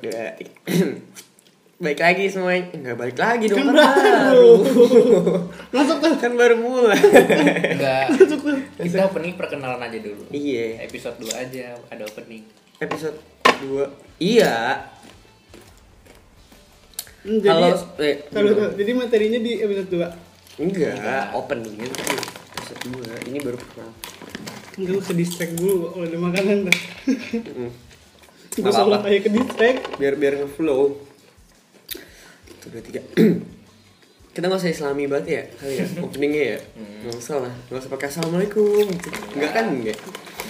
Baik lagi semuanya. Enggak balik lagi dong Kan kan baru. Masuk tuh. Kan baru mulai. Enggak. Kita opening perkenalan aja dulu. Iya. Episode 2 aja ada opening. Episode 2 Iya. Hmm, Jadi, Halo eh, kalau jadi materinya di episode 2 Enggak. Opening itu Episode 2 Ini baru pertama Enggak lu ke distract dulu kalau ada makanan tuh gue salah kayak ke distrik biar biar ngeflow. Satu dua tiga. Kita nggak usah islami banget ya kali ya openingnya ya? Hmm. Nggak Gak usah lah nggak usah pake assalamualaikum. Nggak kan nggak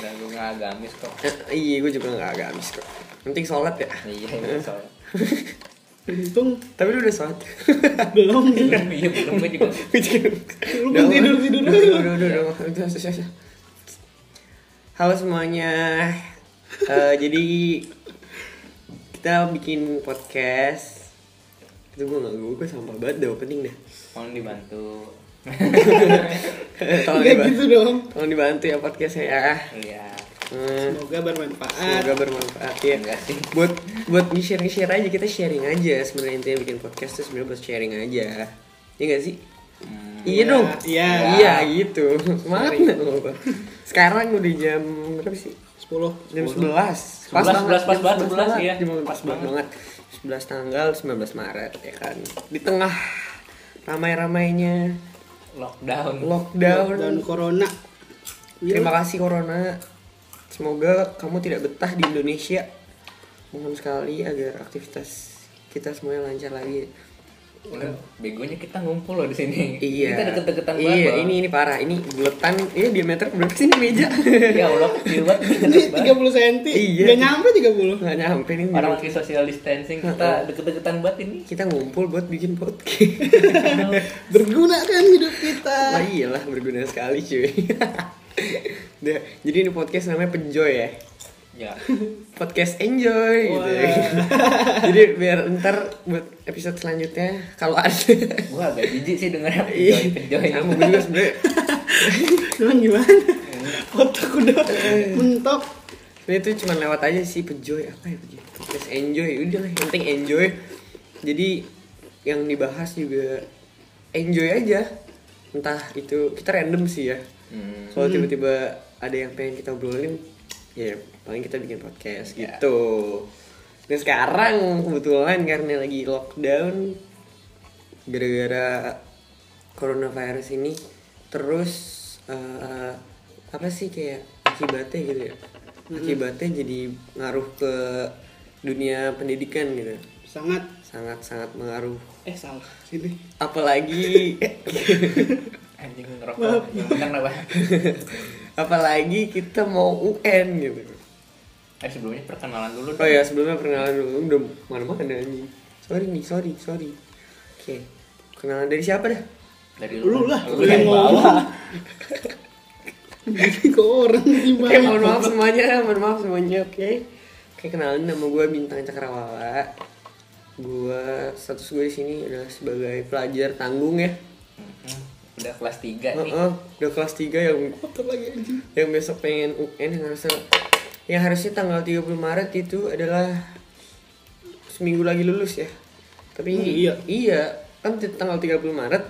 nggak gue nggak agamis kok. Eh, iya gue juga nggak agamis kok. Penting sholat ya? Iya, iya eh. sholat. Untung. Tapi lu udah sholat? Belum. Belum, iya belum gue juga. Lu belum tidur, tidur Udah, udah, udah. Halo semuanya. Eh, jadi kita bikin podcast. Itu gue nggak gue gue sampah banget deh opening deh. Mohon dibantu. tolong dibantu. gitu dong. tolong dibantu ya podcastnya ya. Iya. Hmm, Semoga bermanfaat. semoga bermanfaat ya Enggak sih. buat buat nge-share nge-share aja kita sharing aja. Sebenarnya intinya bikin podcast tuh sebenarnya buat sharing aja. Ya nggak sih? Hmm, iya Iya, dong. Iya. iya gitu. Semangat sekarang udah jam berapa sih 10 jam 11 11, 11, pas banget, 11 iya. jam Pas pas banget 11 tanggal 19 Maret ya kan di tengah ramai-ramainya lockdown. lockdown dan corona. Iya. Terima kasih Corona. Semoga kamu tidak betah di Indonesia. Mohon sekali agar aktivitas kita semuanya lancar lagi. Udah, begonya kita ngumpul loh di sini. Iya. Kita deket-deketan Iya, banget. loh. ini ini parah. Ini buletan. Ini diameter berapa sih ini meja? Ya Allah, kecil banget. Ini 30 cm. Iya. Gak nyampe 30. Nggak nyampe nih. Orang lagi social distancing, kita deket-deketan banget ini. Kita ngumpul buat bikin podcast. Berguna kan hidup kita. Nah, iyalah berguna sekali cuy. Jadi ini podcast namanya Penjoy ya. Ya. podcast enjoy gitu. Wah. Jadi biar ntar buat episode selanjutnya kalau ada Gua agak jijik sih denger Iya, penjoy. sama gue juga sebenernya Cuman gimana? Otak udah mentok. Sebenernya itu cuma lewat aja sih pejoy apa ya pejoy Podcast enjoy udah lah yang penting enjoy Jadi yang dibahas juga enjoy aja Entah itu kita random sih ya Hmm. Kalau tiba-tiba ada yang pengen kita obrolin Ya paling kita bikin podcast Ya. gitu. Dan sekarang kebetulan karena lagi lockdown Gara-gara coronavirus ini Terus eh, apa sih kayak akibatnya gitu ya? Akibatnya jadi ngaruh ke dunia pendidikan gitu. Sangat. Sangat-sangat mengaruh. Eh salah. Sini. Apalagi Anjing ngerokok. Apalagi kita mau UN gitu Eh sebelumnya perkenalan dulu. oh ya sebelumnya perkenalan dulu. Udah mana mana anjing. Sorry nih sorry sorry. Oke kenalan dari siapa dah? Dari Lu lah, Lu lu yang bawa. Jadi ke orang oke gimana? mohon maaf semuanya mohon maaf semuanya oke. Oke kenalin nama gue bintang cakrawala. Gue status gue di sini adalah sebagai pelajar tanggung ya. Hmm, Udah kelas 3 nih. Heeh, udah kelas 3 yang Kotor lagi anjing. yang besok pengen UN yang harusnya yang harusnya tanggal 30 Maret itu adalah seminggu lagi lulus ya. Tapi Hmm, iya. iya, kan tanggal 30 Maret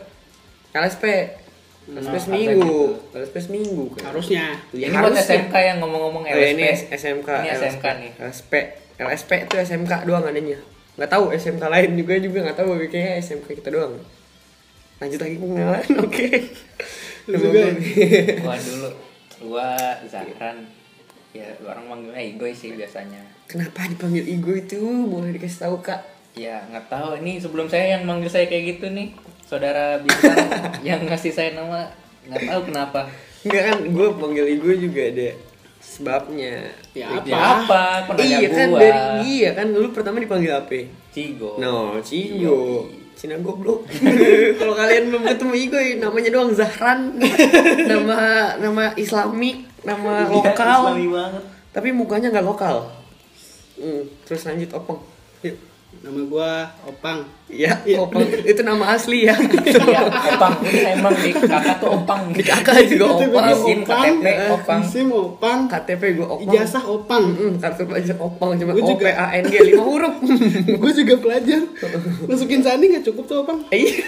LSP. LSP Nah, seminggu. ada LSP seminggu kan. Harusnya. Ya, ini buat harusnya. SMK yang ngomong-ngomong Oh, ya, LSP. ini S- SMK. Ini SMK nih. LSP. LSP itu SMK doang adanya. Nggak tahu SMK lain juga juga nggak tahu kayaknya SMK kita doang. Lanjut lagi pengenalan, oke. Lu Nama juga gua-? Gua dulu. Gua Zahran. Ya orang manggilnya Igoy sih biasanya. Kenapa dipanggil Igo itu? Boleh dikasih tahu kak? Ya nggak tahu ini sebelum saya yang manggil saya kayak gitu nih. Saudara bintang yang ngasih saya nama nggak tahu kenapa. Enggak kan, gue panggil Igo juga ada sebabnya. Ya Ya apa? apa? Kok nanya iya kan gua? dari iya kan dulu pertama dipanggil apa? Cigo. No, Cigo. Cina goblok. Kalau kalian belum ketemu Igo, namanya doang Zahran. nama nama Islamik, nama Iya, lokal. Islami banget. Tapi mukanya nggak lokal. Hmm, terus lanjut opong. Yuk. Nama gua Opang. Ya, Iya. opang itu nama asli ya. Iya, opang. Ini emang di kakak tuh opang. Di kakak juga opang. gua SIM, KTP, opang. SIM Opang. KTP gue opang. Ijazah Opang. Mm, kartu pelajar opang cuma Gua O juga. P A N G lima huruf. gue juga pelajar. Masukin sandi nggak cukup tuh Opang. Iya.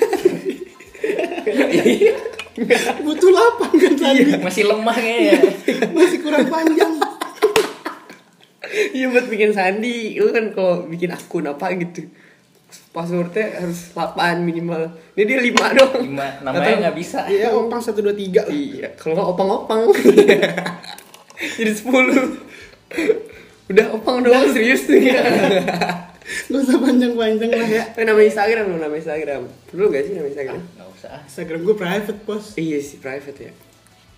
Butuh lapang kan sandi. Masih lemah kayaknya. Masih kurang panjang. Iya buat bikin sandi, lu kan kalau bikin akun apa gitu passwordnya harus 8 minimal. Ini dia 5 dong. Lima, namanya nggak bisa. Iya Opang 123 lah. Iya, kalau nggak opang-opang. Jadi 10. Udah opang doang serius tuh ya. Gak usah panjang-panjang lah ya. Eh, nama Instagram lu, nama Instagram. Perlu gak sih nama Instagram? Nggak usah. ah. Instagram gue private bos. Iya sih private ya.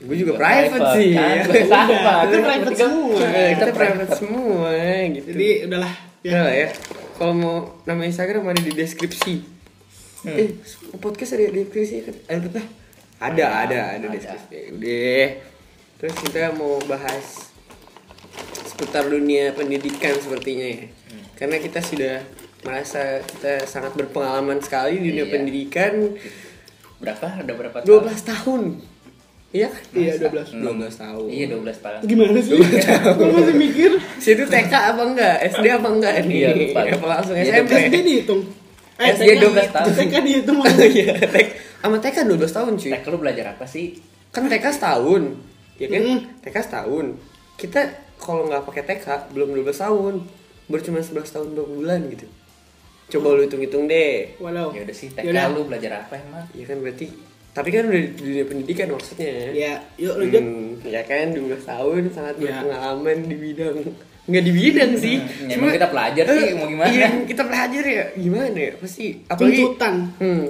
Gue juga Juga private, private, sih. kan? ya. Sama. Kita private semua. Kita Kita private semua gitu. Jadi udahlah ya, ya. lah ya. Kalau mau nama Instagram ada di deskripsi. Hmm. Eh, podcast ada di deskripsi kan? Ada? Ada, ada, ada Ada. deskripsi. Udah. Terus kita mau bahas seputar dunia pendidikan sepertinya ya. Hmm. Karena kita sudah merasa kita sangat berpengalaman sekali di dunia Iya. pendidikan Berapa? Ada berapa 12 tahun. Iya kan? Iya Masa? 12. 12 tahun. Iya 12 tahun. Gimana sih? Gue masih mikir. Situ TK apa enggak? SD apa enggak nih? Iya, lupa. Apa langsung Iya, SMP? SD dihitung. SD TK 12 tahun. TK dihitung Oh iya, TK. Sama TK 12 tahun cuy. TK lu belajar apa sih? Kan TK setahun. Ya kan? TK setahun. Kita kalau nggak pakai TK belum 12 tahun. Baru cuma 11 tahun 2 bulan gitu. Coba lu hitung-hitung deh. Walau. Ya udah sih TK Yaudah. lu belajar apa emang? Ya kan berarti tapi kan udah di dunia pendidikan maksudnya. Ya, yuk lanjut. Hmm, ya kan 12 tahun sangat Ya. berpengalaman di bidang nggak di bidang sih. Hmm, ya emang kita pelajar sih, mau gimana? Iya, kita pelajar ya gimana ya pasti apalagi Tuntutan. Hmm,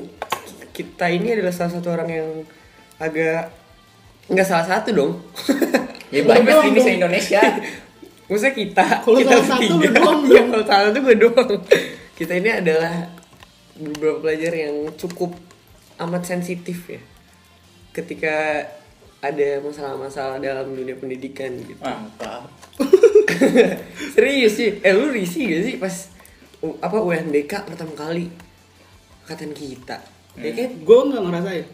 kita ini adalah salah satu orang yang agak nggak salah satu dong. Ya banyak ini se Indonesia. Maksudnya kita, Kalau kita salah satu lu doang Iya, dong. kalau salah satu gue doang. Kita ini adalah beberapa pelajar yang cukup amat sensitif ya. Ketika ada masalah-masalah dalam dunia pendidikan gitu. Mantap. Serius sih, eh lu risih gak sih pas U- apa UNBK pertama kali angkatan kita, ya kan? Gue nggak ngerasain.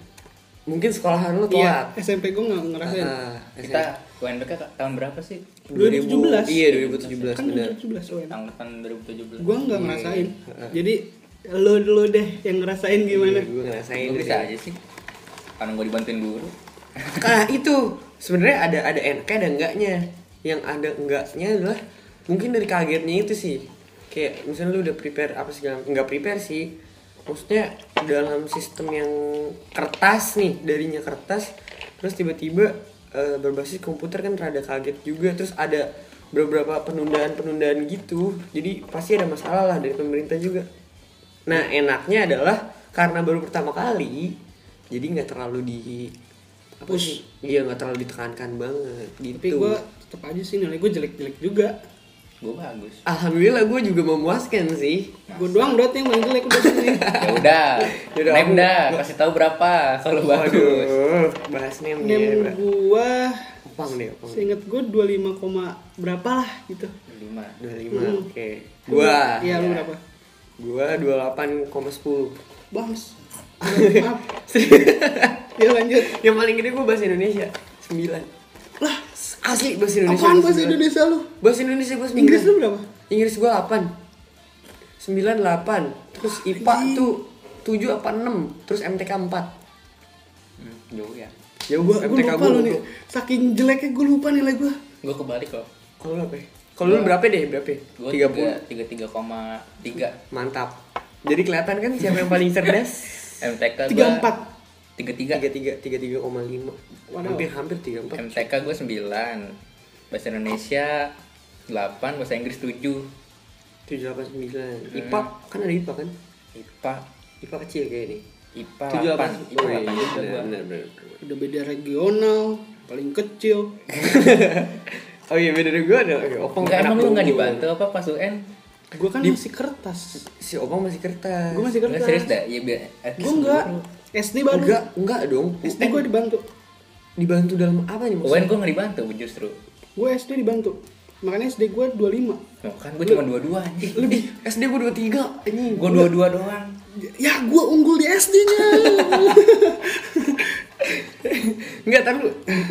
Mungkin sekolahan lu Iya, telat. SMP gue nggak ngerasain. Ah, Kita UNBK tahun berapa sih? 2017. Iya 2017 Kan benar. 2017 UN. Angkatan 2017. Gue nggak ngerasain. Jadi lo lo deh yang ngerasain gimana? Gue ngerasain. Gue bisa aja sih. Karena gue dibantuin guru. Nah itu sebenarnya ada ada enaknya ada enggaknya. Yang ada enggaknya adalah mungkin dari kagetnya itu sih. Kayak misalnya lu udah prepare apa sih nggak prepare sih. Maksudnya dalam sistem yang kertas nih darinya kertas terus tiba-tiba eh, berbasis komputer kan rada kaget juga terus ada beberapa penundaan-penundaan gitu. Jadi pasti ada masalah lah dari pemerintah juga. Nah enaknya adalah karena baru pertama kali jadi nggak terlalu di apa Push. sih? Iya nggak terlalu ditekankan banget gitu. Tapi gue tetap aja sih nilai gue jelek-jelek juga. Gue bagus. Alhamdulillah gue juga memuaskan sih. Gue doang berarti yang paling jelek udah sini. Ya udah. Nem dah, kasih tahu berapa kalau bagus. Bahas nem nih. Nem Pak. gue Opang deh, opang. seinget gue 25, koma berapa lah gitu. 5. 25, Hmm. oke. Gua, Iya lu Iya. berapa? Gua 28,10. Bams. Maaf. ya lanjut. Yang paling gede gua bahasa Indonesia 9. Lah, Asli bahasa Indonesia. apaan gua bahasa 9. Indonesia lu? Bahasa Indonesia gua 9. Inggris lu berapa? Inggris gua 8. 9 8. Terus IPA tuh 7 apa 6. Terus MTK 4. Hmm, jauh ya. Ya Gua, gua MTK lupa gua lu nih. Saking jeleknya gue lupa nilai gue. Gue kebalik kok. Kalau lu apa? ya? Kalau lu berapa deh? Berapa? ya? Gue 30. 33,3. Mantap. Jadi kelihatan kan siapa yang paling cerdas? MTK gue 34. 33. 33 33,5. Waduh. Hampir hampir 34. MTK gue 9. Bahasa Indonesia 8, bahasa Inggris 7. 789. IPA kan ada IPA kan? IPA IPA kecil kayak ini. IPA 8. 78. IPA Oh, iya, 8 juga benar, gue. benar, benar. Udah beda regional, paling kecil. Oh iya beda dari gue ada. Oke, Opang Enggak emang lu enggak unggul. dibantu apa pas UN? Gue kan Di- masih kertas. Si Opang masih kertas. Gue masih kertas. serius dah. Ya biar Gue enggak. SD baru. Enggak, enggak dong. SD gue dibantu. dibantu dalam apa nih UN maksudnya? gue nggak dibantu justru. Gue SD dibantu. makanya SD gue 25 Oh, kan gue cuma dua-dua anjing. Lebih SD gue 23 anjing. Gue dua-dua doang. ya gue unggul di SD-nya Enggak, tapi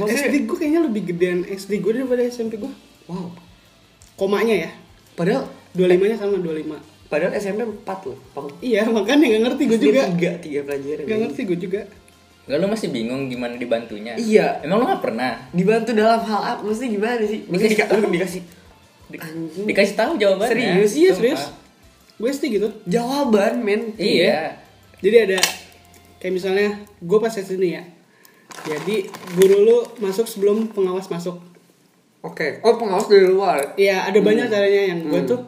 SD gue kayaknya lebih gedean SD gue daripada SMP gue wow. komanya ya Padahal 25 nya sama 25 padahal SMP 4 loh. Pang. iya makanya gak ngerti gue juga 3 3 pelajaran. gak ngerti gue juga Enggak lu masih bingung gimana dibantunya? Iya. Emang lu gak pernah? Dibantu dalam hal apa? Maksudnya gimana sih? Dikasih lu dikasih anjing. Dikasih tahu jawabannya. Serius? Iya, serius gue SD gitu Jawaban, men. Iya. jadi ada kayak misalnya gue pas SD nih ya jadi guru lu masuk sebelum pengawas masuk. Oke. Oh, pengawas dari luar. Iya ada banyak caranya yang gue tuh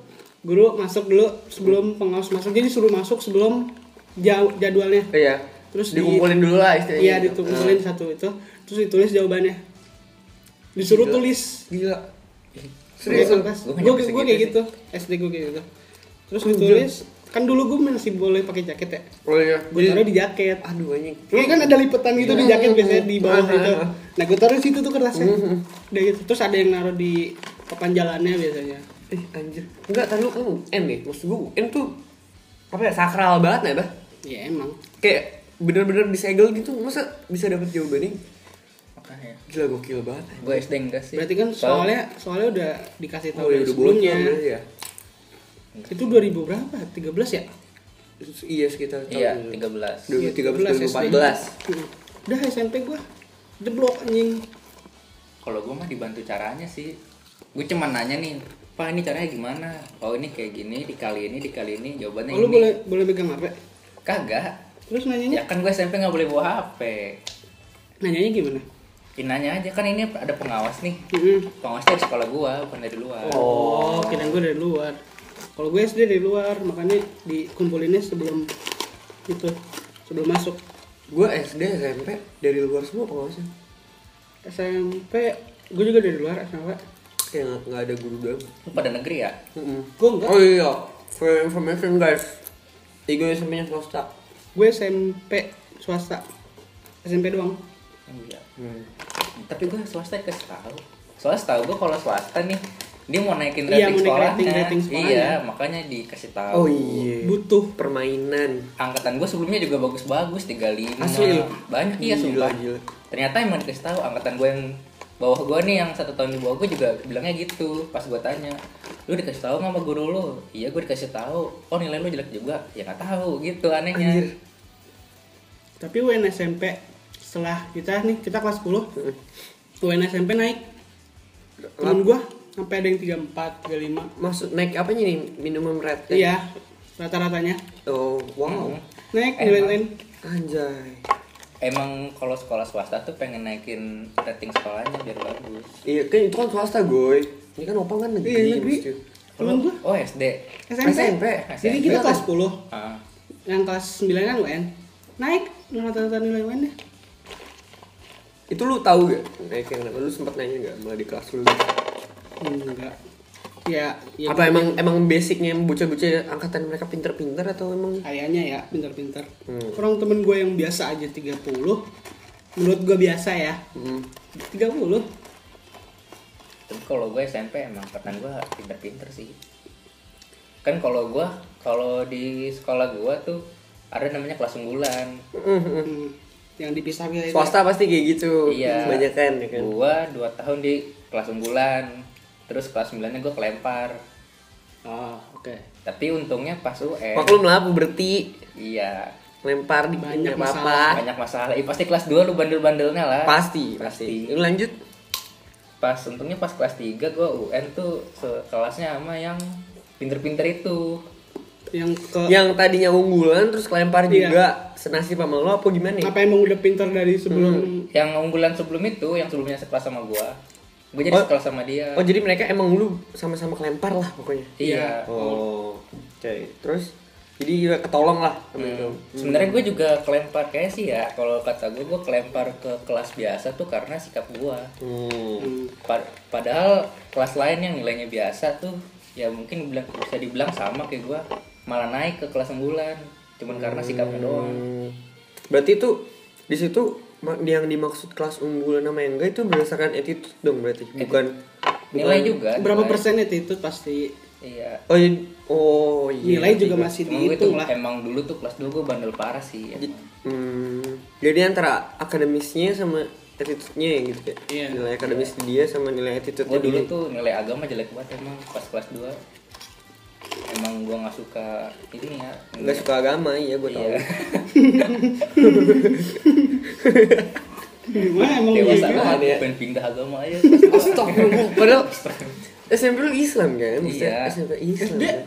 guru masuk dulu sebelum pengawas masuk. Jadi suruh masuk sebelum jauh jadwalnya. Iya. Terus di- dikumpulin dulu lah istilahnya. iya ditulisin satu itu. Terus ditulis jawabannya. Disuruh Gila. tulis. Gila. serius? Gue kayak gitu. SD gue kayak gitu. Terus ditulis kan dulu gue masih boleh pakai jaket ya Oh iya. gue taruh di jaket aduh anjing. Ini kan ada lipetan gitu di jaket biasanya di bawah Ah, itu. ah, ah. Nah, gue taruh di situ tuh kertasnya. Mhm. Udah gitu. Terus ada yang naruh di papan jalannya biasanya. Eh, anjir. Enggak, tadi lu kan UN nih. Maksud gua UN tuh apa ya? Sakral banget ya, bah? Ya emang. Kayak bener-bener disegel gitu. Masa bisa dapet jawabannya? Makanya. Gila gokil banget. Gue SD enggak sih. Berarti kan Soal- soalnya soalnya udah dikasih tahu Oh, dari ya sebelumnya. ya. Itu 2000 berapa? 13 ya? Iya sekitar Iya, tahun 13. 2013 SD. 2014. Hmm. Udah SMP gua jeblok anjing. Kalau gue mah dibantu caranya sih. Gue cuma nanya nih, Pak ini caranya gimana? Oh ini kayak gini, dikali ini, dikali ini, jawabannya Oh, lu ini. boleh boleh pegang HP? Kagak. Terus Ya nanyanya? kan gue SMP nggak boleh bawa HP. Nanyanya gimana? Ya, nanya aja kan ini ada pengawas nih. Heeh. Pengawasnya dari sekolah gua, bukan dari luar. Oh, kirain gue dari luar. Kalau gue SD dari luar, makanya dikumpulinnya sebelum itu, sebelum masuk. Gue SD SMP dari luar semua pengawasnya. SMP, gue juga dari luar SMP. Kayak nggak- ada guru dalam. Lu pada negeri ya? Gue enggak, Oh iya, for information guys. Tiga SMP nya swasta. gue SMP swasta. SMP doang. Iya. Hmm. Tapi gue swasta dikasih tahu. Soalnya setahu gue kalau swasta nih dia mau naikin Iya, rating mau naik sekolahnya. rating- rating sekolahnya. Iya, makanya dikasih tahu. Oh iya. Butuh. Permainan. Angkatan gue sebelumnya juga bagus-bagus 35. Asli? Banyak iya Gila, sumpah. gila. Ternyata emang dikasih tahu angkatan gue yang bawah gue nih yang satu tahun di bawah gue juga bilangnya gitu pas gue tanya lu dikasih tahu sama guru lu iya gue dikasih tahu oh nilai lu jelek juga ya nggak tahu gitu anehnya Anjir. Tapi UN SMP setelah kita nih, kita kelas 10, UN SMP naik. Temen gue sampai ada yang 34, 35. Maksud naik apanya nih? Minimum rate? Iya, rata-ratanya. Oh, wow. Hmm. Naik Emang. nilai lain. Anjay. emang kalau sekolah swasta tuh pengen naikin rating sekolahnya biar bagus Iya, kan itu kan swasta, goy. Ini kan opang kan negeri. Iya, negeri. Temen gue oh SD SMP. SMP. Jadi kita kelas 10, ah yang kelas 9 kan UN. Naik rata-rata nilai UN nya. Itu lu tahu gak? Naik yang Lu sempat nanya gak malah di kelas lu? Enggak. Ya, ya Apa emang emang basicnya bocah-bocah angkatan mereka pinter-pinter atau emang kayaknya ya pintar-pintar. Hmm. Orang temen gue yang biasa aja 30 menurut gue biasa ya hmm. 30 tapi kalau gue SMP emang angkatan gue pinter-pinter sih kan kalau gue kalau di sekolah gue tuh ada namanya kelas unggulan Hmm, yang dipisah gitu Swasta pasti kayak gitu. Iya. Kebanyakan ya kan. Gua dua tahun di kelas unggulan. Terus kelas 9 nya gue kelempar. oh oke Tapi untungnya pas UN. Maklum lah berarti Iya. lempar di Banyak apa masalah. Banyak masalah. Ih, pasti kelas 2 lu bandel-bandelnya lah. Pasti, pasti. Lu lanjut. Pas untungnya pas kelas 3 gua UN tuh sekelasnya sama yang pinter-pinter itu. yang ke Yang tadinya unggulan terus kelempar Iya. juga senasib sama lo apa gimana? ya? apa emang udah pintar dari sebelum Yang unggulan sebelum itu, yang sebelumnya sekelas sama gua. Gue jadi Oh. sekelas sama dia. Oh jadi mereka emang lu sama-sama kelempar lah pokoknya. Iya. Oh, oke. Terus jadi ya ketolong lah sama itu. Hmm. Sebenarnya gue juga kelempar kayak sih ya. Kalau kata gue, gue kelempar ke kelas biasa tuh karena sikap gue. Hmm. Hmm, Pa- padahal kelas lain yang nilainya biasa tuh ya mungkin bilang, bisa dibilang sama kayak gue malah naik ke kelas unggulan cuman karena sikapnya doang Hmm. Berarti itu di situ yang dimaksud kelas unggulan sama yang enggak itu berdasarkan attitude dong berarti bukan nilai juga Berapa nilai. persen itu pasti iya Oh, jadi, oh iya. nilai juga Tiga. masih gue tuh dihitung lah. emang dulu tuh kelas 2 gue bandel parah sih emang. Hmm, jadi antara akademisnya sama attitude-nya ya gitu ya. Iya. Nilai akademis dia sama nilai attitude-nya gue dulu tuh nilai agama jelek banget emang pas kelas 2 emang gue nggak suka ini ya Nggak suka agama, iya gue tahu. iya Gimana emang dewasa gitu? banget ya. pengen pindah agama aja Astagfirullah. Padahal SMP lu Islam kan? Maksudnya Iya. SMP Islam. SD? kan?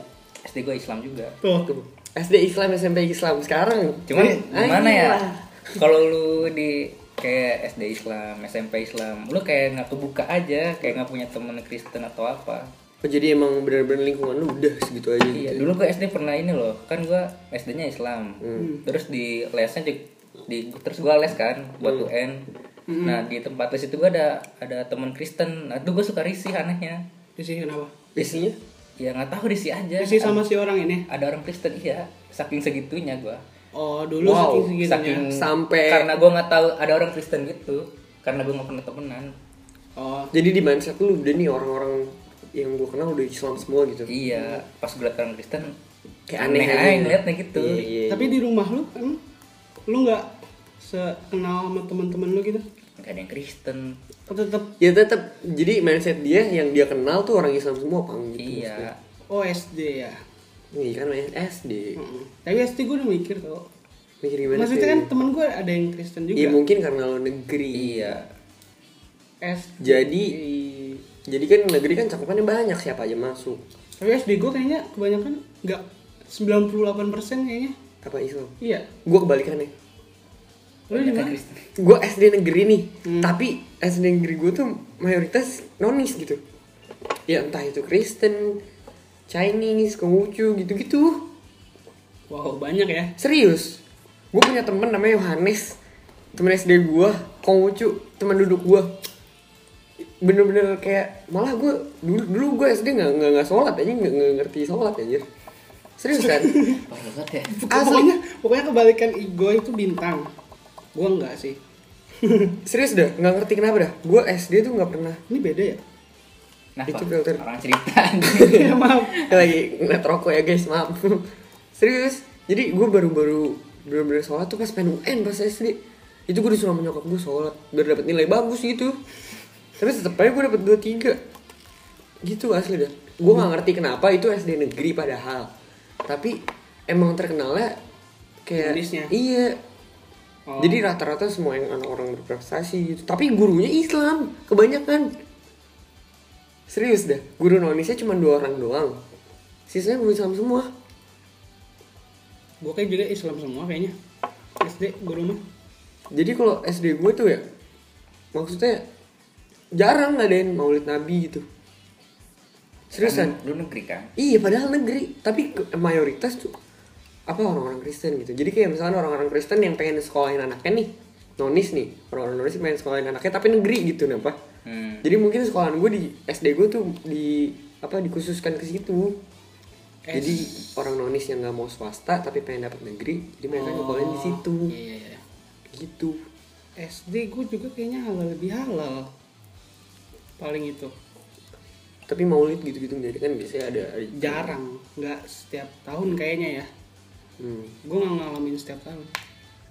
SD gue Islam juga Tuh. Tuh. SD Islam, SMP Islam sekarang. cuman Jadi, gimana ya kalau lu di kayak SD Islam SMP Islam lu kayak nggak kebuka aja kayak nggak punya temen Kristen atau apa Oh, jadi emang bener-bener lingkungan lu udah segitu aja iya gitu. dulu gue SD pernah ini loh kan gue SD-nya Islam Hmm. terus di lesnya juga di terus gue les kan buat Hmm. UN nah di tempat les itu gue ada ada teman Kristen nah itu gue suka risih anehnya Di sini kenapa? Isinya? ya nggak tahu risih aja Di sini sama si orang ini. ada orang Kristen iya saking segitunya gue Oh, dulu Wow, saking segitunya. saking Sampai- karena gue nggak tahu ada orang Kristen gitu karena gue nggak pernah temenan Oh, Jadi di mindset lu udah nih orang-orang yang gue kenal udah Islam semua gitu. iya pas gue liat orang Kristen Kayak aneh aja aja. ngeliatnya gitu Iya, iya. tapi di rumah lu emang lu nggak sekenal sama teman-teman lu gitu? nggak ada yang Kristen Oh, tetap Ya tetap jadi mindset dia yang dia kenal tuh orang Islam semua apa gitu. iya oh SD ya. Iya kan SD. Mm-mm. Tapi SD gue udah mikir tau. Mikir gimana Maksudnya sih? kan temen gue ada yang Kristen juga. Iya mungkin karena lo negeri. iya SD. Jadi jadi kan negeri kan cakupannya banyak siapa aja masuk. Tapi SD gue kayaknya kebanyakan nggak 98% kayaknya. Apa Islam? Iya. Gue kebalikannya. Lu di mana? Gue SD negeri nih, Hmm. tapi SD negeri gue tuh mayoritas nonis gitu. Ya entah itu Kristen, Chinese, Konghucu gitu-gitu. Wow, banyak ya. Serius. Gue punya temen namanya Yohanes. Temen SD gue, Konghucu, teman duduk gue. Bener-bener kayak malah gue dulu dulu gue SD nggak nggak nggak sholat aja nggak nggak ngerti sholat aja. Serius kan? ya. Pokoknya pokoknya kebalikan ego itu bintang. Gue enggak sih. Serius dah nggak ngerti kenapa dah. Gue SD tuh nggak pernah. Ini beda ya? nah Itu filter. orang cerita ya maaf. lagi ngeliat rokok ya guys maaf serius jadi gue baru-baru bener-bener sholat tuh pas pengen UN pas SD itu gue disuruh sama nyokap gue sholat biar dapet nilai bagus gitu tapi tetep aja gue dapet dua tiga. Gitu asli dah. Gue nggak ngerti kenapa itu SD negeri padahal. Tapi emang terkenalnya kayak Manisnya. iya. Oh. jadi rata-rata semua yang anak orang berprestasi gitu. Tapi gurunya Islam kebanyakan. Serius dah. Guru nonisnya cuma dua orang doang. Sisanya guru Islam semua. Gue kayak juga Islam semua kayaknya. SD guru mah. jadi kalau SD gue tuh ya maksudnya jarang ngadain maulid nabi gitu. Seriusan? Kan lu negeri kan? Iya padahal negeri. Tapi mayoritas tuh apa orang-orang Kristen gitu. Jadi kayak misalnya orang-orang Kristen yang pengen sekolahin anaknya nih nonis nih. Orang-orang nonis pengen sekolahin anaknya tapi negeri gitu nih apa hmm. jadi mungkin sekolahan gue di SD gue tuh di apa dikhususkan ke situ. Jadi orang nonis yang nggak mau swasta tapi pengen dapat negeri jadi mereka nyekolahin di situ. Iya, iya, iya. gitu. SD gue juga kayaknya halal lebih halal. Paling itu. tapi maulid gitu-gitu jadi kan biasanya ada Jarang, nggak setiap tahun kayaknya ya. hmm. Gue nggak ngalamin setiap tahun.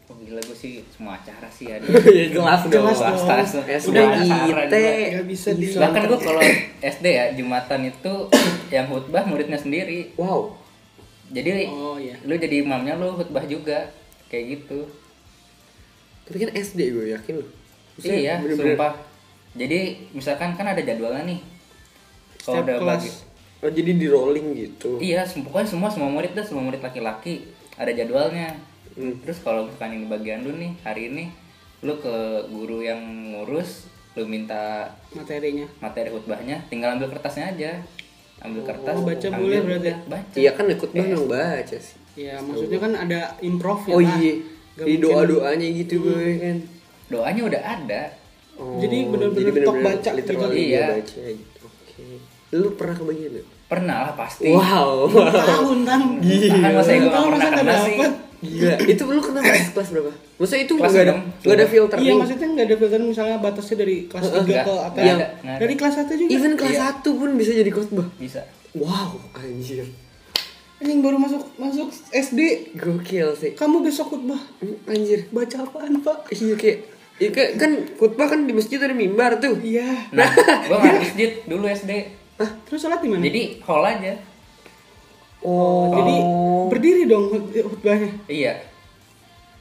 oh, gila gue sih semua acara sih ada ya jelas dong. Jelas dong. Udah IT bisa di bahkan gue kalau SD ya jumatan itu yang khutbah muridnya sendiri. Wow. Jadi Oh iya. lu jadi imamnya lu khutbah juga. Kayak gitu. Tapi kan SD gue yakin Maksudnya iya bener-bener- sumpah jadi misalkan kan ada jadwalnya nih. Kalau udah kelas. bagi oh jadi di rolling gitu? Iya pokoknya semua semua murid dah semua murid laki-laki. Ada jadwalnya. Hmm. terus kalau misalkan ini bagian lu nih hari ini lu ke guru yang ngurus lu minta Materinya. materi khutbahnya tinggal ambil kertasnya aja. Ambil kertas Oh, baca ambil, boleh berarti ya? baca. Iya kan ikut Eh, banget baca sih. Ya maksudnya kan ada improv ya oh iya. Di mungkin- doa doanya gitu gue kan. Doanya udah ada Oh, Jadi bener-bener tok baca literal gitu. Iya. baca gitu. Oke. Lu pernah kebagian gak? pernah lah pasti Wow. tahun kan. Tahan masa gue Tahun pernah masa kena nggak sih dapet? Gila, itu lu kenapa kelas berapa? Maksudnya itu Kelas nggak ada enam. nggak ada filter Iya maksudnya nggak ada filter misalnya batasnya dari kelas 3 Nggak, ke apa ada. dari kelas 1 juga. Even kelas Iya. 1 pun bisa jadi khotbah. bisa Wow, anjir. Anjing baru masuk masuk SD, Gokil sih. kamu besok khutbah. Hmm, Anjir. Baca apaan, Pak? Iya kayak Iya kayak kan khutbah kan di masjid ada mimbar tuh. Iya. nah gue nggak masjid dulu SD Terus sholat di mana? jadi hall aja Oh, Jadi berdiri dong khut- khutbahnya. iya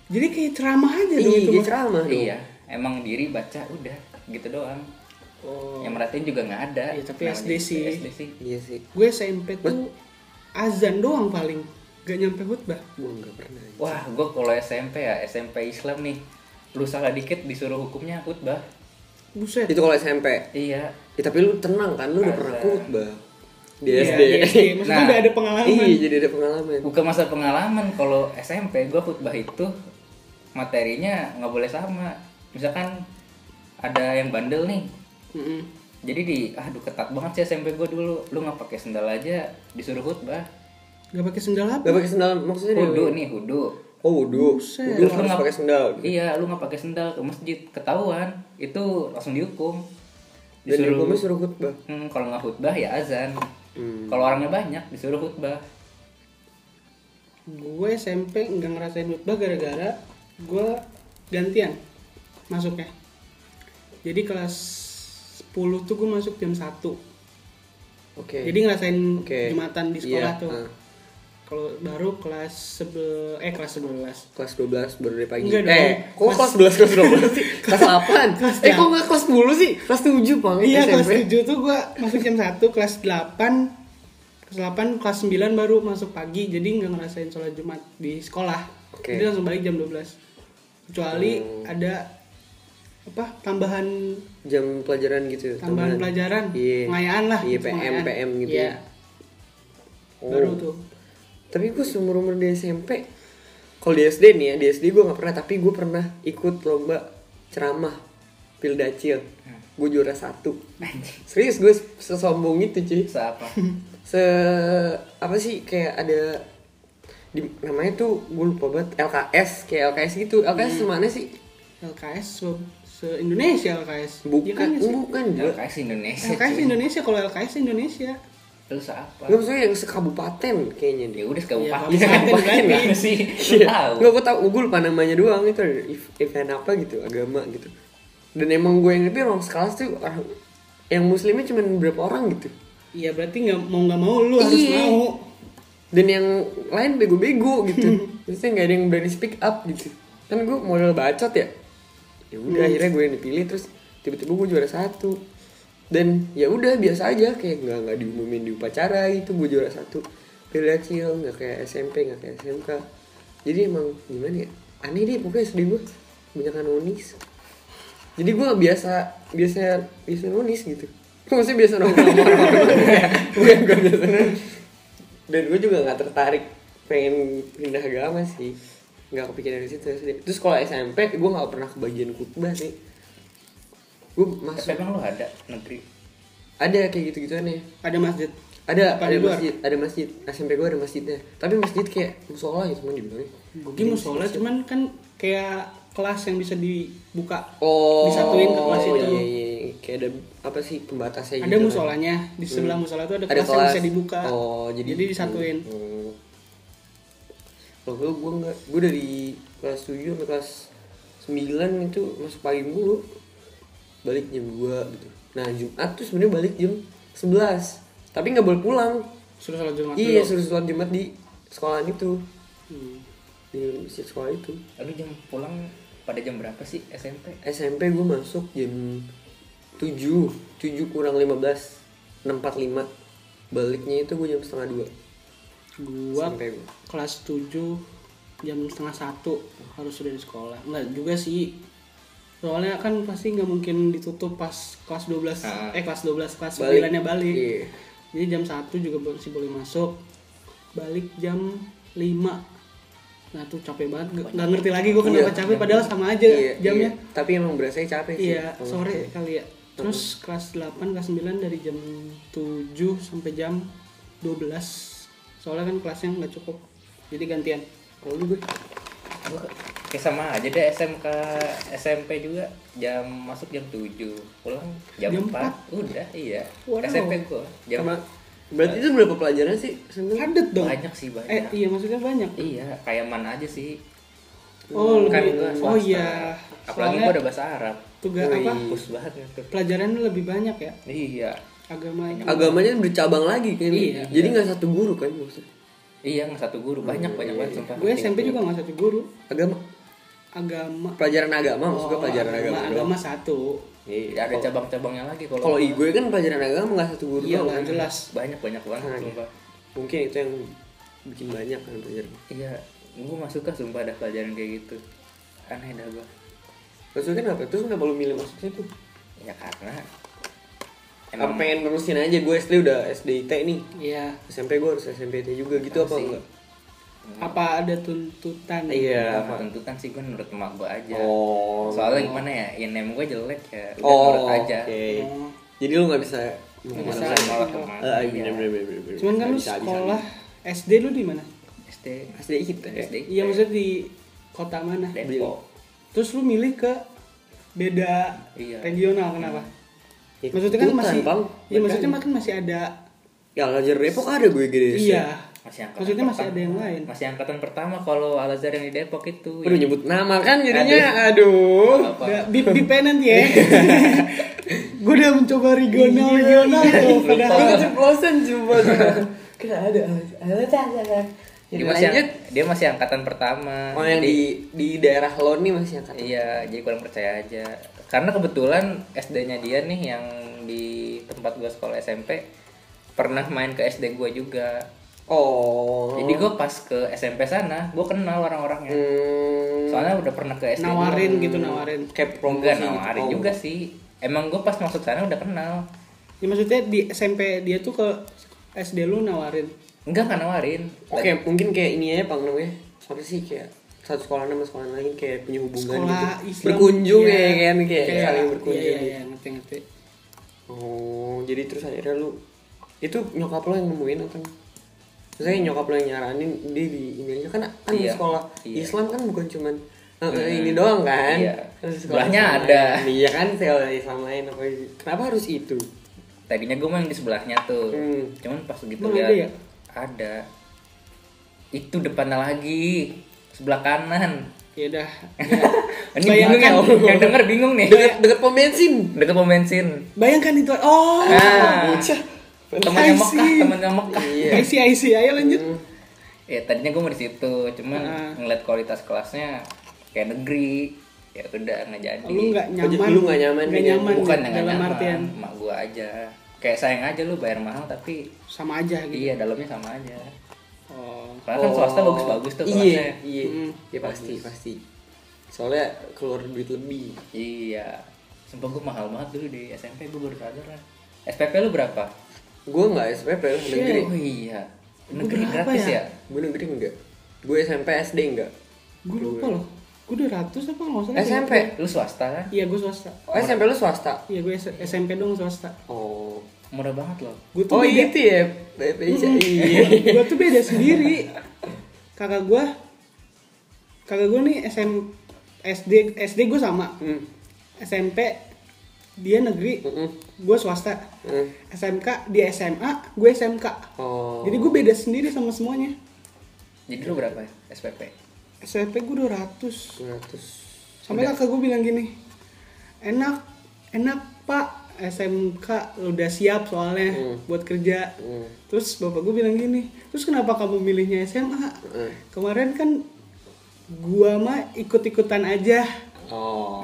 Jadi kayak ceramah aja dong iya, itu. Bang. ceramah dong. iya emang diri baca udah gitu doang Oh. yang merhatiin juga nggak ada Iya, tapi SD sih. SD sih Iya sih. Gue SMP tuh azan doang paling. Gak nyampe khutbah. Gua nggak pernah. wah gue kalau SMP ya SMP Islam nih lu salah dikit disuruh hukumnya khutbah Buset. Itu kalau SMP. iya Ya, tapi lu tenang kan, lu udah pernah khutbah di Iya, SD. di SD. Maksudnya Nah, udah ada pengalaman. Iya, jadi ada pengalaman. bukan masa pengalaman kalau SMP gue khutbah itu materinya nggak boleh sama misalkan ada yang bandel nih Mm-mm. jadi di aduh ketat banget sih SMP gue dulu lu nggak pakai sendal aja disuruh khutbah Gak pakai sendal apa? Gak pakai sendal maksudnya hudu nih hudu Oh, wudu. Buset. Wudu Lu harus nggak- pakai sendal. iya lu nggak pakai sendal ke masjid ketahuan itu langsung dihukum Dan hukumnya suruh khutbah. Hmm, kalau nggak khutbah ya azan Hmm. kalau orangnya banyak disuruh khutbah Gue SMP nggak ngerasain khutbah gara-gara gue gantian masuknya. Jadi kelas 10 tuh gue masuk jam 1 Oke. Jadi ngerasain Oke. Jumatan di sekolah Iya, tuh. nah. Kalau baru kelas sebel eh kelas 11. kelas 12 baru dari pagi. Enggak dong. eh, kok kelas 11 kelas 12 sih? Kelas 8. Kelas eh, kok enggak kelas 10 sih? Kelas 7, Bang. Iya SMP. kelas 7 tuh gue masuk jam 1 kelas 8 kelas 8 kelas 9 baru masuk pagi jadi nggak ngerasain sholat Jumat di sekolah. Oke. Jadi langsung balik jam 12. Kecuali Hmm. ada apa tambahan Jam pelajaran gitu. tambahan pelajaran Iya. pengayaan lah Iya, gitu, PM, pengayaan. PM gitu Iya, ya. Oh. baru tuh Tapi gue seumur umur di SMP, kalau di SD nih ya, di SD gue nggak pernah, tapi gue pernah ikut lomba ceramah Pildacil. Gue juara satu. Serius gue sesombong itu cuy. siapa Se apa sih kayak ada di namanya tuh gue lupa banget LKS kayak LKS gitu. LKS Hmm. mana sih? LKS se, se Indonesia LKS Bukan, Iya kan ya sih? bukan. LKS Indonesia LKS. Indonesia kalau LKS Indonesia lu siapa Nggak maksudnya yang sekabupaten kayaknya dia. ya udah sekabupaten kabupaten berarti. Gimana sih Iya. tahu Nggak, gue tau, gue lupa namanya doang itu event apa gitu, agama gitu. Dan emang gue yang lebih orang sekelas tuh orang yang muslimnya cuma berapa orang gitu. Iya berarti nggak mau nggak mau lu harus Iya. mau Dan yang lain bego-bego gitu. Maksudnya nggak ada yang berani speak up gitu. Kan gue modal bacot ya. Ya udah akhirnya gue yang dipilih terus tiba-tiba gue juara satu. Dan ya udah biasa aja kayak nggak nggak diumumin di upacara gitu gue juara satu. Pilacil nggak kayak SMP nggak kayak SMK. Jadi emang gimana ya? Aneh deh pokoknya sedih gue banyak unis. Jadi gue biasa biasa biasa nulis gitu. Maksudnya biasa nongkrong. Bukan gue biasa. Dan gue juga nggak tertarik pengen pindah agama sih. Nggak kepikiran dari situ SD. Terus kalau SMP gue nggak pernah kebagian khutbah sih. Gue tapi masuk emang lu ada negeri ada kayak gitu gituan ya. ada masjid Ada Apa ada masjid, ada masjid. SMP gue ada masjidnya. Tapi masjid kayak musola gitu kan dibilangnya. Gue musola cuman kan kayak kelas yang bisa dibuka Oh, Disatuin ke kelas itu. Iya, iya, iya. Kayak ada apa sih pembatasnya ada gitu kan. musolanya di sebelah musola itu ada, Ada kelas, yang kelas. bisa dibuka Oh, jadi jadi disatuin Hmm. Kalau gue gue enggak, gue dari kelas 7 sampai kelas 9 itu masuk pagi mulu. Balik jam 2 gitu. Nah, Jumat tuh sebenarnya balik jam 11. Tapi nggak boleh pulang. suruh sholat jumat Iya, dulu. suruh sholat Jumat di sekolahan itu. Hmm. Di masjid sekolah itu. lalu jam pulang pada jam berapa sih SMP SMP gue masuk jam 7 7 kurang 15 645 Baliknya itu gue jam setengah 2 gua SMP gue kelas 7 jam setengah satu harus sudah di sekolah enggak juga sih soalnya kan pasti nggak mungkin ditutup pas kelas 12 Ah. eh kelas 12 kelas Balik. 9 nya balik. Iya. jadi jam 1 juga masih boleh masuk. Balik jam 5 nah tuh capek banget. Nggak ngerti lagi gue kenapa Iya. capek padahal sama aja Iya, jamnya. Iya. Tapi emang berasa capek sih. Iya sore kali ya. Terus kelas 8 kelas 9 dari jam 7 sampai jam 12 soalnya kan kelasnya nggak cukup. Jadi gantian. Kalau lu gue Kayak sama aja deh SMK SMP juga jam masuk jam 7 pulang jam, Jam 4. udah iya Waduh. SMP gua jam Sama berarti itu berapa pelajaran sih? Padet dong. banyak sih banyak Eh iya maksudnya banyak. iya kayak mana aja sih Oh, kan lebih- gua oh iya. apalagi Soalnya gua udah bahasa Arab tugas apa? Pus banget gitu Pelajarannya lebih banyak ya iya agama. Agamanya bercabang lagi kan. Iya. Jadi nggak satu guru kan maksudnya. iya nggak satu guru banyak banyak banget sumpah Gue SMP juga nggak satu guru. Agama Agama. pelajaran agama maksudnya Oh, pelajaran agama. agama, agama satu. Iya. Ya, ada cabang-cabangnya lagi kalau Kalau gue kan pelajaran agama nggak satu guru Iya doang lah kan. jelas. banyak banyak banget Nah, sumpah Mungkin itu yang bikin banyak kan pelajaran. iya gua masuk kan sumpah ada pelajaran kayak gitu aneh dah gua Maksudnya kenapa? Terus kenapa lu milih masuk situ? ya karena Apa pengen nerusin aja gue SD udah SDIT nih. Iya. SMP gue harus SMPT juga gitu apa Pasti. enggak? Apa ada tuntutan? Iya. apa tuntutan sih gue menurut emak gue aja Oh. soalnya gimana ya ya name gue jelek ya udah Oh, nurut aja oke. Oh. Jadi lu nggak bisa Nggak bisa. nolak Iya. emak Ah, Iya. Cuman kan lu sekolah bisa. SD lu di mana? SD SDIT. SD Iya maksudnya di kota mana? Depok Terus lu milih ke beda Iya. regional kenapa? Ya, Maksudnya kan masih Bang. Iya maksudnya kan masih ada Ya Al-Azhar Depok ada gue gede. Iya. Masih angkatan Maksudnya masih pertama. ada yang lain. masih angkatan pertama kalau Al Azhar yang di Depok itu Udah nyebut nama kan jadinya aduh. bip bip nanti ya. Gue udah mencoba regional regional tuh padahal Gue keceplosan coba. Kena ada Al-Azhar. dia masih dia masih angkatan pertama Oh yang di di daerah lo nih masih angkat. Iya, jadi kurang percaya aja. Karena kebetulan SD-nya dia nih yang di tempat gua sekolah SMP pernah main ke SD gua juga. Oh. Jadi gua pas ke SMP sana, gua kenal orang-orangnya. Hmm, Soalnya udah pernah ke SD. nawarin gitu nawarin. kayak Enggak promosi nawarin gitu. juga sih. Emang gua pas masuk sana udah kenal. Ya maksudnya di SMP dia tuh ke SD lu nawarin. Enggak kan nawarin. Oke, mungkin kayak ini aja Bang namanya. Apa sih kayak satu sekolah sama sekolah lain kayak punya hubungan Sekolah gitu. Islam. berkunjung iya. ya kan kayak, saling berkunjung. Iya, iya, gitu. iya, ngerti ngerti. Oh, jadi terus akhirnya lu itu nyokap lo yang nemuin atau Maksudnya nyokap lo yang nyaranin dia di ini aja kan kan di Iya, sekolah iya. Islam kan bukan cuman eh, Hmm, ini doang kan iya. Sekolah Sebelahnya ada. lain. iya kan sekolah Islam lain apa kenapa harus itu Tadinya gua main di sebelahnya tuh. Hmm. Cuman pas Emang lihat ada ya? ada. Itu depannya lagi sebelah kanan. Ya udah. Ini Bayangkan. bingung ya, yang denger bingung nih. dekat dekat pom bensin Deket pom bensin. Bayangkan itu. Oh. Ah, bocah temannya I Mekah, see. temannya Mekah. iya I see, I see. Ayo lanjut. Hmm. Ya tadinya gue mau di situ, cuman Ah. ngeliat kualitas kelasnya kayak negeri. Ya udah nggak jadi. Lu nggak Oh, nyaman. lu nggak nyaman Nggak dengan- nyaman. Bukan dalam nyaman, artian emak gue aja. Kayak sayang aja lu bayar mahal tapi sama aja gitu. iya dalamnya sama aja. Oh. Karena kan swasta bagus-bagus tuh iya kelasnya. iya Hmm. ya pasti pasti soalnya keluar duit lebih Iya. Sumpah gue mahal banget dulu di SMP gue baru sadar lah. SPP lu berapa? Gue nggak SPP lah negeri Oh iya. Negeri Berapa gratis ya? ya? gue negeri enggak gue SMP SD enggak Gue lupa loh. Gue udah ratus apa nggak salah. SMP Lu swasta kan? Iya gue swasta. oh SMP lu swasta Iya gue SMP dong swasta. oh Murah banget loh. Gue tuh oh beda. itu ya iya gue tuh beda sendiri. Kakak gue, kakak gue nih SM, SD SD gue sama. Hmm. SMP dia negeri, Mm-mm. Gue swasta. Hmm. SMK dia SMA, gue SMK. oh Jadi gue beda sendiri sama semuanya. Jadi lu berapa SPP? SMP gue 200. 200 Sampai kakak gue bilang gini, enak, enak pak, SMK udah siap soalnya Hmm. buat kerja. Hmm. Terus bapak gue bilang gini, terus kenapa kamu milihnya SMA? Hmm. Kemarin kan gua mah ikut-ikutan aja, oh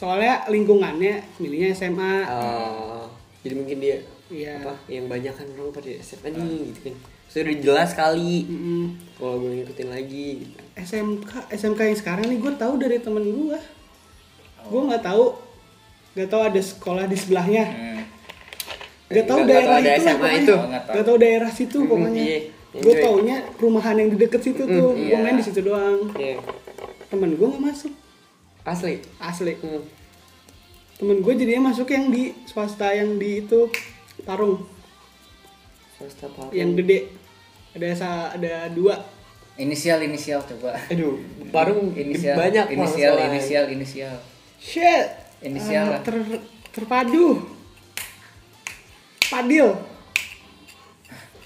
soalnya lingkungannya milihnya SMA. Oh. jadi mungkin dia Iya. apa yang banyak kan orang pada SMA nih gitu kan Terus udah jelas kali Mm-mm. kalau gue ngikutin lagi gitu. SMK, SMK yang sekarang nih gue tahu dari temen gue. Gue nggak tahu, nggak tahu ada sekolah di sebelahnya. Hmm. Gak nggak daerah tahu ada itu lah SMA pokoknya. itu. Oh, tahu. Gak tahu daerah situ Hmm, pokoknya. iya. Gue taunya perumahan yang di deket situ tuh. Gue iya. main di situ doang. Iya. Temen gue nggak masuk asli asli. Hmm. Temen gue jadinya masuk yang di swasta yang di itu Parung swasta Parung. yang gede. Ada sa ada dua. Inisial inisial coba. Aduh, baru Inisial banyak inisial soalnya. inisial inisial. Shit. Inisial lah. ter, terpadu. Padil.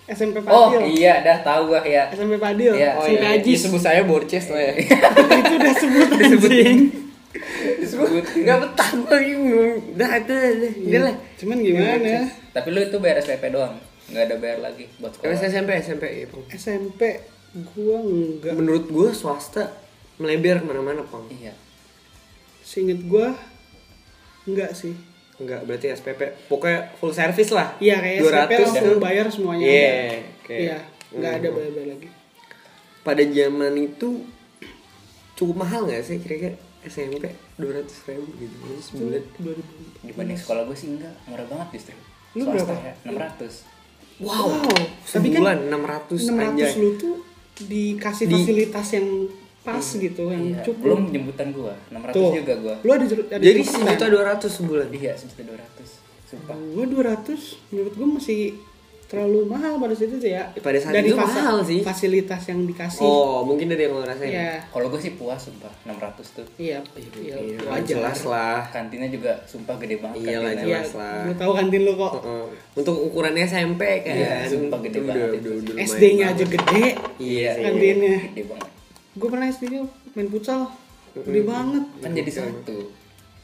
SMP Padil. Oh iya dah tahu gua ya. SMP Padil. Iya. Oh SMP iya, Ajis. disebut saya borces lah ya. itu udah sebut anjing. Disebut. Enggak betah. Dah itu udah Iya. lah. Cuman gimana? Tapi lu itu bayar SPP doang. Nggak ada bayar lagi buat sekolah. SMP SMP ya, Bang. SMP gua enggak. Menurut gue swasta melebar ke mana-mana, Pang. Iya. Seinget gua enggak sih. Enggak, berarti SPP. Pokoknya full service lah. Iya kayak SMP 200 langsung tuh. bayar semuanya. Iya, ada. oke. Iya, enggak ada Hmm. bayar-bayar lagi. Pada zaman itu cukup mahal nggak sih kira-kira SMP 200 ribu gitu sebulan 2000. Dibanding sekolah gue sih enggak, murah banget justru. Lu Swasta berapa? ya, 600. wow, Wow, tapi kan sebulan 600 anjay 600 lu tuh dikasih Di- fasilitas yang pas gitu, yang Iya, cukup. belum jemputan gua. 600 Tuh. juga gua. Lu ada, ada jadi sejuta 200 sebulan Iya, sejuta 200. Sumpah. Gua 200 menurut gua masih terlalu mahal pada saat itu ya. Pada saat itu fasa- mahal sih. Fasilitas yang dikasih. oh mungkin dari yang lo rasain Iya. Kalau gue sih puas sumpah, 600 tuh. Iya, iya, Iya, wajar. jelas lah Kantinnya juga sumpah gede banget. Iya, jelas lah. gua tahu kantin lu kok. Heeh. untuk ukuran SMP kan Iya, sumpah gede itu banget udah, itu. udah, SD-nya aja gede. iya. Kantinnya. Gede banget. Gue pernah SD-nya main futsal. Gede banget. Kan jadi satu.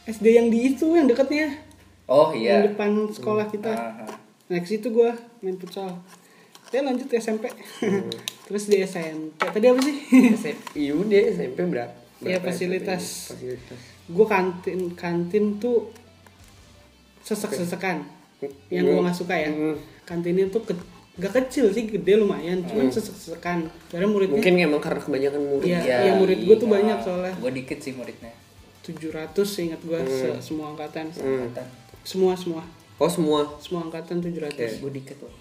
SD yang di itu yang deketnya. Oh Yang iya. depan sekolah kita. Ah, ah. Nah, ke situ gua main futsal. Dia lanjut ke SMP. Terus di SMP. Tadi apa sih? SMP iya udah SMP berapa Iya, fasilitas. SMP? fasilitas gue kantin kantin tuh sesek-sesekan. Yang gua nggak suka ya. Hmm. Kantinnya tuh ke, gak kecil sih, gede lumayan, cuman sesek-sesekan. Karena muridnya mungkin emang karena kebanyakan murid Iya, iya, murid gua tuh banyak soalnya. Gue dikit sih muridnya. 700 ingat gua se- semua angkatan. Angkatan. Semua semua. oh semua Semua angkatan 700. Gue dikit loh.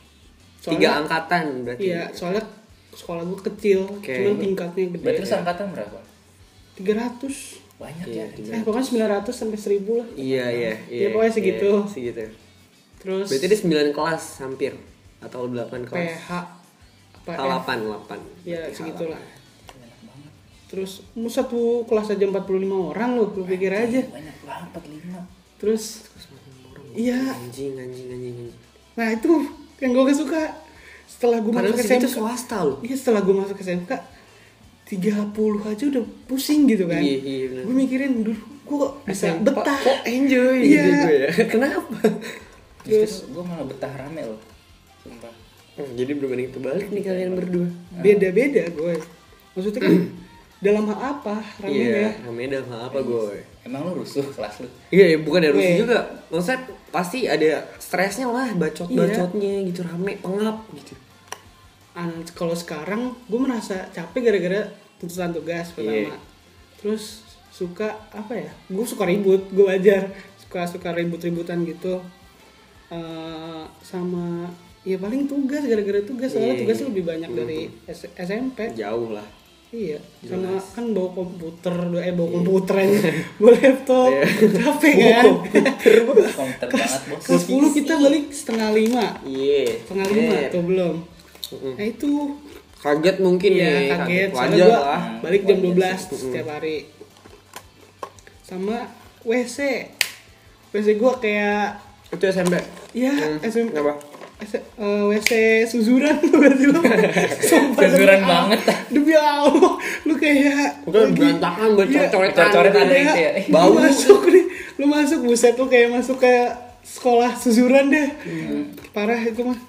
tiga angkatan berarti iya, soalnya sekolah gua kecil, Oke. cuman tingkatnya gede. Berarti lu angkatan berapa? 300. Banyak Iya, ya. tiga. Eh, pokoknya 900 sampai 1000 lah. iya iya Iya, pokoknya segitu. iya, segitu Terus berarti dia 9 kelas hampir atau 8 kelas PH apa Ah, F. 8 8 Ya segitulah. Banyak banget. Terus mu satu kelas aja 45 orang loh, lu pikir aja. Banyak banget 45. Terus iya, anjing anjing anjing anjing nah itu yang gue gak suka. Setelah gue masuk segitu SMK, swasta loh iya setelah gue masuk SMK 30 aja udah pusing gitu kan. Iya, iya, bener. Gue mikirin dulu gue kok bisa betah. kok enjoy Iya. gitu gue ya kenapa Terus gue malah betah rame loh. Sumpah. Hmm, jadi berbanding terbalik nih kalian berdua beda-beda gue. Maksudnya kan dalam hal apa ramenya? iya namanya dalam hal apa gue Emang lu rusuh kelas lu? Iya, ya, bukan dari Rusia Weh. juga. Maksudnya pasti ada stresnya lah, bacot-bacotnya gitu, rame, pengap gitu. An- kalau sekarang gue merasa capek gara-gara tuntutan tugas pertama Iya. terus suka apa ya gue suka ribut gue wajar suka suka ribut-ributan gitu Eh, sama ya paling tugas gara-gara tugas. Soalnya Iya. tugasnya lebih banyak dari S- SMP Jauh lah. iya sama kan bawa komputer eh bawa komputer aja bawa laptop. Iya. capek kan? Komputer banget bos. kelas 10 kita balik setengah lima. Iya. setengah lima Iya. tuh belum. Nah itu. Kaget mungkin Iya ya, kaget, soalnya Wajar gua lah. balik jam Wajar 12 setiap hari. Sama WC WC gua kayak Itu SMP. Ya Hmm, SMP Apa? S- eh, WC suzuran berarti lu Sumpah, demi Suzuran banget. Demi Allah Lu kayak Bukan berantakan, buat Iya. coret-coretan. Coret-coretan gitu. gitu ya. Lu Bau. masuk nih Lu masuk buset lu kayak masuk ke sekolah suzuran deh Hmm. Parah itu mah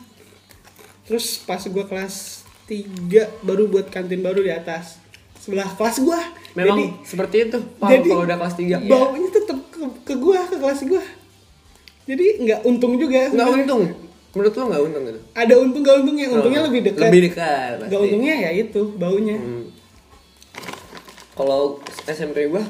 Terus pas gua kelas 3 baru buat kantin baru di atas sebelah kelas gua Memang jadi seperti itu. Pak, jadi- kalau udah kelas 3. baunya tetep ke, ke gua ke kelas gua jadi nggak untung juga Enggak sebenarnya. untung. Menurut lo enggak untung gitu? ada untung gak untungnya untungnya Oh, lebih dekat Lebih dekat. nggak pasti. untungnya ya itu baunya Hmm. Kalau SMP gua